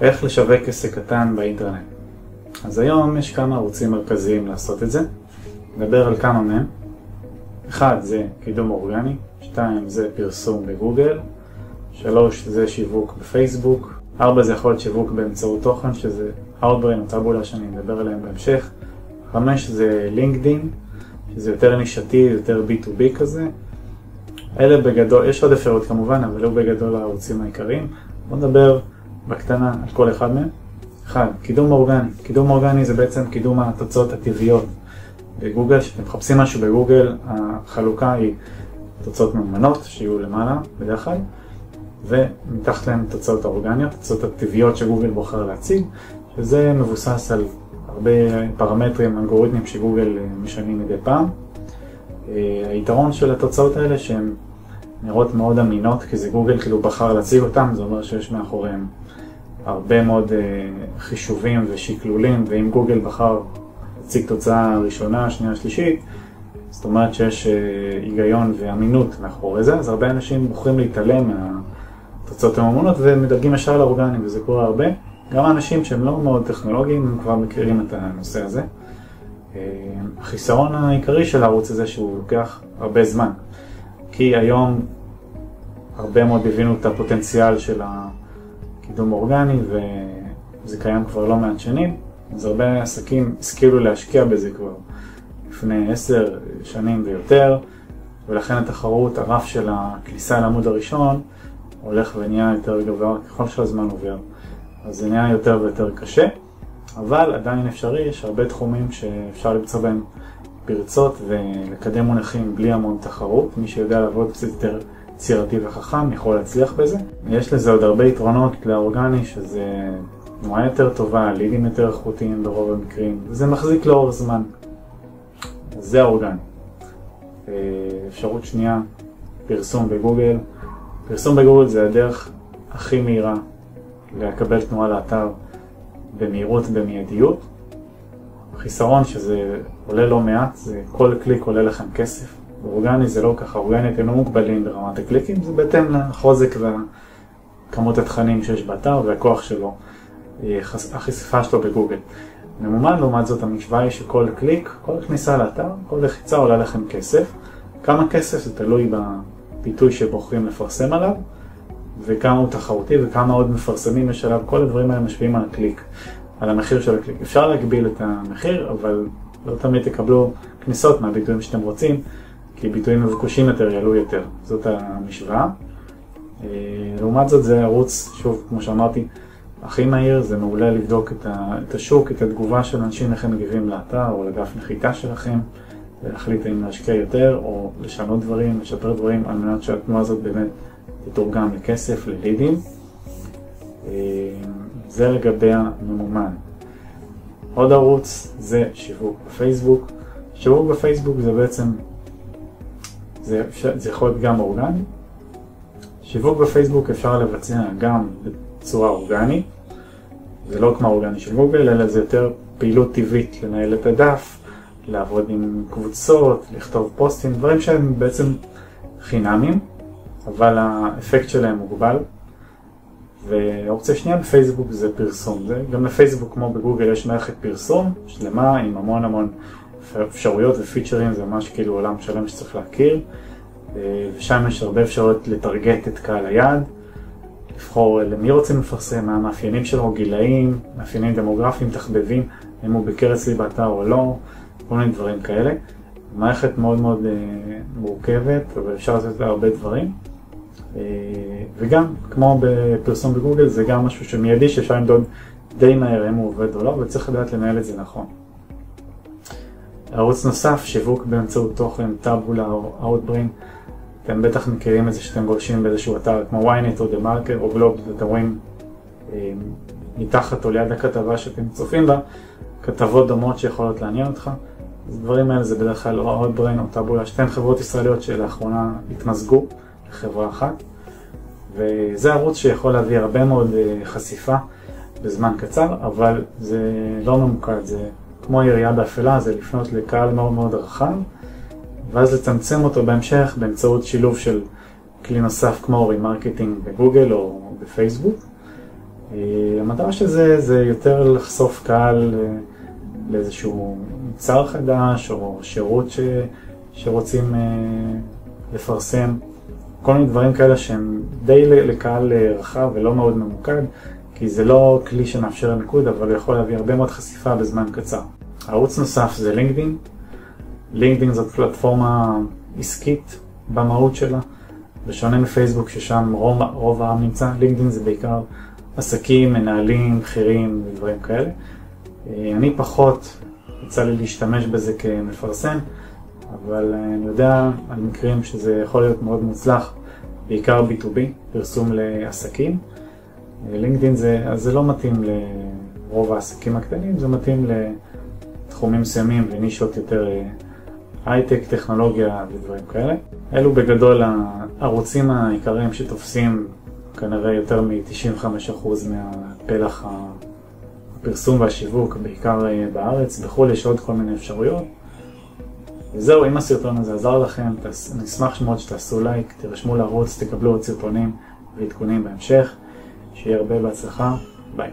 איך לשווק עסק קטן באינטרנט. אז היום יש כמה ערוצים מרכזיים לעשות את זה. נדבר על כמה מהם. אחד זה קידום אורגני, שתיים זה פרסום בגוגל, שלוש זה שיווק בפייסבוק, ארבע זה יכול להיות שיווק באמצעות תוכן, שזה Outbrain או טאבולה שאני מדבר עליהם בהמשך, חמש זה לינקדין, שזה יותר נישתי, יותר B2B כזה. אלה בגדול, יש עוד אפשרות כמובן, אבל אלו בגדול הערוצים העיקריים. בואו נדבר בקטנה על כל אחד מהם. אחד, קידום אורגני. קידום אורגני זה בעצם קידום התוצאות הטבעיות בגוגל. כשאתם מחפשים משהו בגוגל, החלוקה היא תוצאות מאומנות, שיהיו למעלה בדרך כלל, ומתחת להם תוצאות האורגניות, תוצאות הטבעיות שגוגל בוחר להציג, שזה מבוסס על הרבה פרמטרים, אלגוריתמים שגוגל משנים מדי פעם. היתרון של התוצאות האלה שהן נראות מאוד אמינות, כי זה גוגל כאילו בחר להציג אותם, זה אומר שיש מאחוריהם הרבה מאוד חישובים ושקלולים, ואם גוגל בחר להציג תוצאה ראשונה, שנייה, שלישית, זאת אומרת שיש היגיון ואמינות מאחורי זה, אז הרבה אנשים בוחרים להתעלם מהתוצאות הממונות ומדרגים ישר לאורגנים, וזה קורה הרבה. גם האנשים שהם לא מאוד טכנולוגיים, הם כבר מכירים את הנושא הזה. החיסרון העיקרי של הערוץ הזה שהוא לוקח הרבה זמן, כי היום הרבה מאוד הבינו את הפוטנציאל של הקידום אורגני וזה קיים כבר לא מעט שנים, אז הרבה עסקים השכילו להשקיע בזה כבר לפני עשר שנים ויותר, ולכן התחרות, הרף של הכניסה לעמוד הראשון הולך ונהיה יותר גבוה ככל שהזמן עובר, אז זה נהיה יותר ויותר קשה. אבל עדיין אפשרי, יש הרבה תחומים שאפשר למצוא בהם פרצות ולקדם מונחים בלי המון תחרות. מי שיודע לעבוד קצת יותר יצירתי וחכם יכול להצליח בזה. יש לזה עוד הרבה יתרונות לאורגני, שזה תנועה יותר טובה, לידים יותר איכותיים ברוב המקרים, וזה מחזיק לאורך זמן. זה האורגני. אפשרות שנייה, פרסום בגוגל. פרסום בגוגל זה הדרך הכי מהירה לקבל תנועה לאתר. במהירות ובמיידיות. חיסרון שזה עולה לא מעט, זה כל קליק עולה לכם כסף. באורגני זה לא ככה, אורגני אתם לא מוגבלים ברמת הקליקים, זה בהתאם לחוזק וכמות התכנים שיש באתר והכוח שלו, החשיפה שלו בגוגל. ממומן לעומת זאת המשוואה היא שכל קליק, כל כניסה לאתר, כל לחיצה עולה לכם כסף. כמה כסף זה תלוי בפיתוי שבוחרים לפרסם עליו. וכמה הוא תחרותי וכמה עוד מפרסמים יש עליו, כל הדברים האלה משפיעים על הקליק, על המחיר של הקליק. אפשר להגביל את המחיר, אבל לא תמיד תקבלו כניסות מהביטויים שאתם רוצים, כי ביטויים מבוקשים יותר יעלו יותר, זאת המשוואה. לעומת זאת זה ערוץ, שוב, כמו שאמרתי, הכי מהיר, זה מעולה לבדוק את השוק, את התגובה של אנשים, איך הם מגיבים לאתר או לדף נחיתה שלכם, ולהחליט אם להשקיע יותר או לשנות דברים, לשפר דברים, על מנת שהתנועה הזאת באמת תתורגם לכסף, ללידים. זה לגבי הממומן. עוד ערוץ זה שיווק בפייסבוק. שיווק בפייסבוק זה בעצם, זה, זה יכול להיות גם אורגני. שיווק בפייסבוק אפשר לבצע גם בצורה אורגנית. זה לא כמו האורגני של גוגל, אלא זה יותר פעילות טבעית לנהל את הדף, לעבוד עם קבוצות, לכתוב פוסטים, דברים שהם בעצם חינמים. אבל האפקט שלהם מוגבל. ואופציה שנייה בפייסבוק זה פרסום. זה גם בפייסבוק כמו בגוגל יש מערכת פרסום שלמה עם המון המון אפשרויות ופיצ'רים, זה ממש כאילו עולם שלם שצריך להכיר. ושם יש הרבה אפשרויות לטרגט את קהל היעד, לבחור למי רוצים לפרסם, מה המאפיינים שלו, גילאים, מאפיינים דמוגרפיים, תחבבים, אם הוא ביקר אצלי באתר או לא, כל מיני דברים כאלה. מערכת מאוד מאוד מורכבת, אבל אפשר לעשות הרבה דברים. וגם, כמו בפרסום בגוגל, זה גם משהו שמיידי שאפשר למדוד די מהר אם הוא עובד או לא, וצריך לדעת לנהל את זה נכון. ערוץ נוסף, שיווק באמצעות תוכן, טאבולה או Outbrain. אתם בטח מכירים את זה שאתם גולשים באיזשהו אתר כמו ynet או דה מרקר או גלוב, ואתם רואים מתחת או ליד הכתבה שאתם צופים בה, כתבות דומות שיכולות לעניין אותך. אז הדברים האלה זה בדרך כלל או Outbrain או טאבולה, שתיהן חברות ישראליות שלאחרונה התמזגו לחברה אחת. וזה ערוץ שיכול להביא הרבה מאוד חשיפה בזמן קצר, אבל זה לא ממוקד, זה כמו ירייה באפלה, זה לפנות לקהל מאוד מאוד רחב, ואז לצמצם אותו בהמשך באמצעות שילוב של כלי נוסף כמו remarketing בגוגל או בפייסבוק. המטרה של זה זה יותר לחשוף קהל לאיזשהו מוצר חדש או שירות ש... שרוצים לפרסם, כל מיני דברים כאלה שהם די לקהל רחב ולא מאוד ממוקד, כי זה לא כלי שמאפשר למיקוד, אבל הוא יכול להביא הרבה מאוד חשיפה בזמן קצר. ערוץ נוסף זה לינקדאין. לינקדאין זאת פלטפורמה עסקית במהות שלה, בשונה מפייסבוק ששם רוב, רוב העם נמצא, לינקדאין זה בעיקר עסקים, מנהלים, בכירים ודברים כאלה. אני פחות יצא לי להשתמש בזה כמפרסם, אבל אני יודע על מקרים שזה יכול להיות מאוד מוצלח, בעיקר B2B, פרסום לעסקים. לינקדאין זה, זה לא מתאים לרוב העסקים הקטנים, זה מתאים לתחומים מסוימים ונישות יותר הייטק, טכנולוגיה ודברים כאלה. אלו בגדול הערוצים העיקריים שתופסים כנראה יותר מ-95% מהפלח הפרסום והשיווק, בעיקר בארץ, בחו"ל יש עוד כל מיני אפשרויות. וזהו, אם הסרטון הזה עזר לכם, אני אשמח מאוד שתעשו לייק, תירשמו לערוץ, תקבלו עוד סרטונים ועדכונים בהמשך. שיהיה הרבה בהצלחה, ביי.